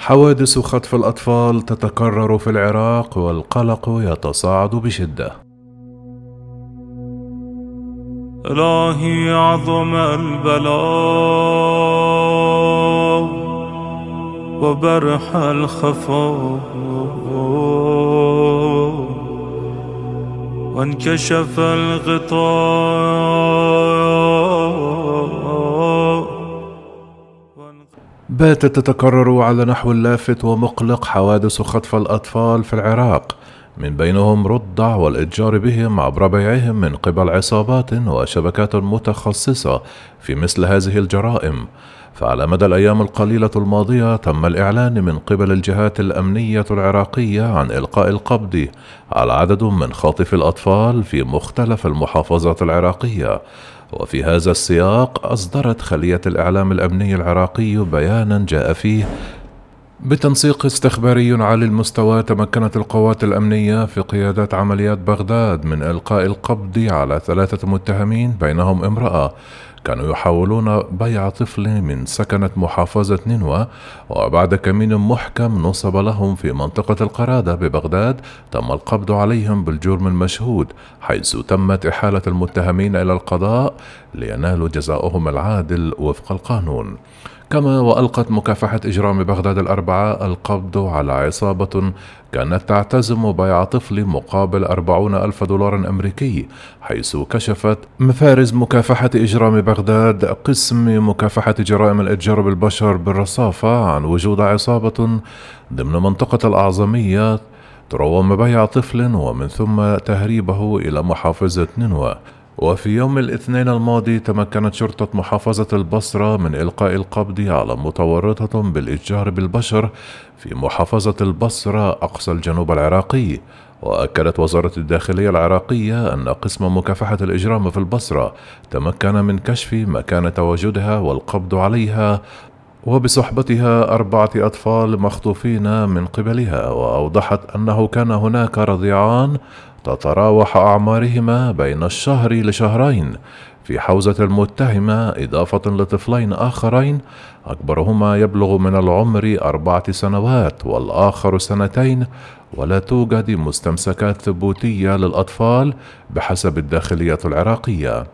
حوادث خطف الأطفال تتكرر في العراق والقلق يتصاعد بشدة. إلهي عظم البلاء وبرح الخفاء وانكشف الغطاء باتت تتكرر على نحو لافت ومقلق حوادث خطف الأطفال في العراق. من بينهم رضع والإتجار بهم عبر بيعهم من قبل عصابات وشبكات متخصصة في مثل هذه الجرائم. فعلى مدى الأيام القليلة الماضية تم الإعلان من قبل الجهات الأمنية العراقية عن إلقاء القبض على عدد من خاطف الأطفال في مختلف المحافظات العراقية. وفي هذا السياق أصدرت خلية الإعلام الأمني العراقي بيانا جاء فيه بتنسيق استخباري عالي المستوى تمكنت القوات الأمنية في قيادة عمليات بغداد من إلقاء القبض على ثلاثة متهمين بينهم امرأة. كانوا يحاولون بيع طفل من سكنة محافظة نينوى وبعد كمين محكم نصب لهم في منطقة القرادة ببغداد تم القبض عليهم بالجرم المشهود حيث تمت إحالة المتهمين إلى القضاء لينالوا جزاؤهم العادل وفق القانون. كما وألقت مكافحة إجرام بغداد الأربعاء القبض على عصابة كانت تعتزم بيع طفل مقابل أربعون ألف دولار أمريكي حيث كشفت مفارز مكافحة إجرام بغداد قسم مكافحة جرائم الإتجار بالبشر بالرصافة عن وجود عصابة ضمن منطقة الأعظمية تروم بيع طفل ومن ثم تهريبه إلى محافظة نينوى. وفي يوم الاثنين الماضي تمكنت شرطة محافظة البصرة من إلقاء القبض على متورطة بالإتجار بالبشر في محافظة البصرة أقصى الجنوب العراقي. وأكدت وزارة الداخلية العراقية أن قسم مكافحة الإجرام في البصرة تمكن من كشف مكان تواجدها والقبض عليها وبصحبتها أربعة أطفال مخطوفين من قبلها وأوضحت أنه كان هناك رضيعان تتراوح أعمارهما بين الشهر لشهرين. في حوزة المتهمة إضافة لطفلين آخرين أكبرهما يبلغ من العمر أربعة سنوات والآخر سنتين ولا توجد مستمسكات ثبوتية للأطفال بحسب الداخلية العراقية.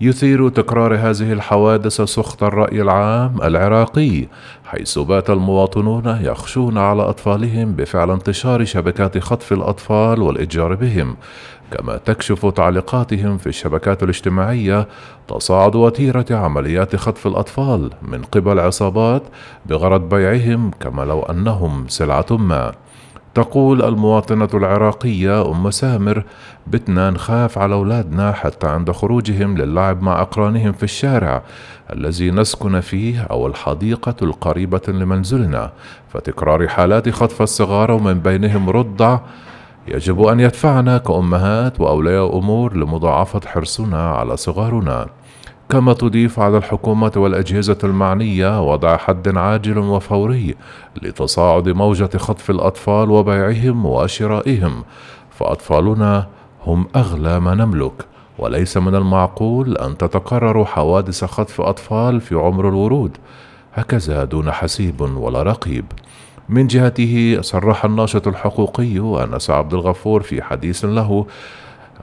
يثير تكرار هذه الحوادث سخط الرأي العام العراقي حيث بات المواطنون يخشون على أطفالهم بفعل انتشار شبكات خطف الأطفال والإتجار بهم. كما تكشف تعليقاتهم في الشبكات الاجتماعية تصاعد وتيرة عمليات خطف الأطفال من قبل عصابات بغرض بيعهم كما لو أنهم سلعة ما. تقول المواطنة العراقية أم سامر بتنا نخاف على أولادنا حتى عند خروجهم للعب مع أقرانهم في الشارع الذي نسكن فيه أو الحديقة القريبة لمنزلنا فتكرار حالات خطف الصغار ومن بينهم رضع يجب أن يدفعنا كأمهات وأولياء أمور لمضاعفة حرصنا على صغارنا. كما تضيف على الحكومة والأجهزة المعنية وضع حد عاجل وفوري لتصاعد موجة خطف الأطفال وبيعهم وشرائهم. فأطفالنا هم أغلى ما نملك وليس من المعقول أن تتكرر حوادث خطف أطفال في عمر الورود. هكذا دون حسيب ولا رقيب. من جهته صرح الناشط الحقوقي أنس عبد الغفور في حديث له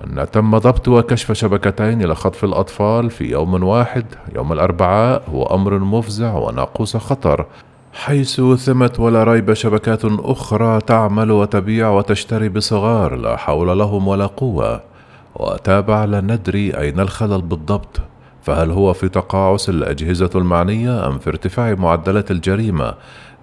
أن تم ضبط وكشف شبكتين لخطف الأطفال في يوم واحد. يوم الأربعاء هو أمر مفزع وناقوس خطر حيث ثمت ولا ريب شبكات أخرى تعمل وتبيع وتشتري بصغار لا حول لهم ولا قوة. وتابع لا ندري أين الخلل بالضبط. فهل هو في تقاعس الأجهزة المعنية أم في ارتفاع معدلات الجريمة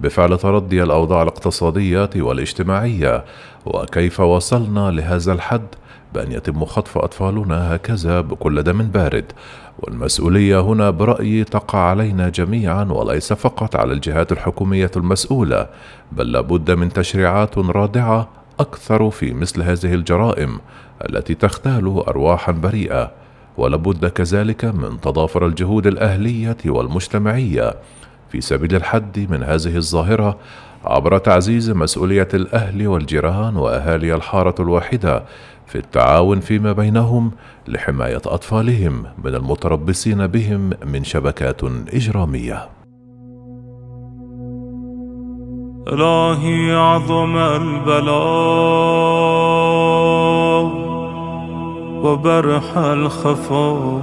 بفعل تردي الأوضاع الاقتصادية والاجتماعية؟ وكيف وصلنا لهذا الحد؟ بأن يتم خطف أطفالنا هكذا بكل دم بارد. والمسؤولية هنا برأيي تقع علينا جميعا وليس فقط على الجهات الحكومية المسؤولة بل لابد من تشريعات رادعة أكثر في مثل هذه الجرائم التي تختال أرواحا بريئة. ولابد كذلك من تضافر الجهود الأهلية والمجتمعية في سبيل الحد من هذه الظاهرة عبر تعزيز مسؤولية الأهل والجيران وأهالي الحارة الواحدة في التعاون فيما بينهم لحماية أطفالهم من المتربصين بهم من شبكات إجرامية. إلهي عظم البلاء. وبرح الخفاء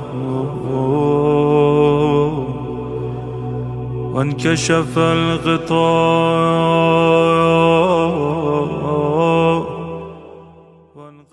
وانكشف الغطاء.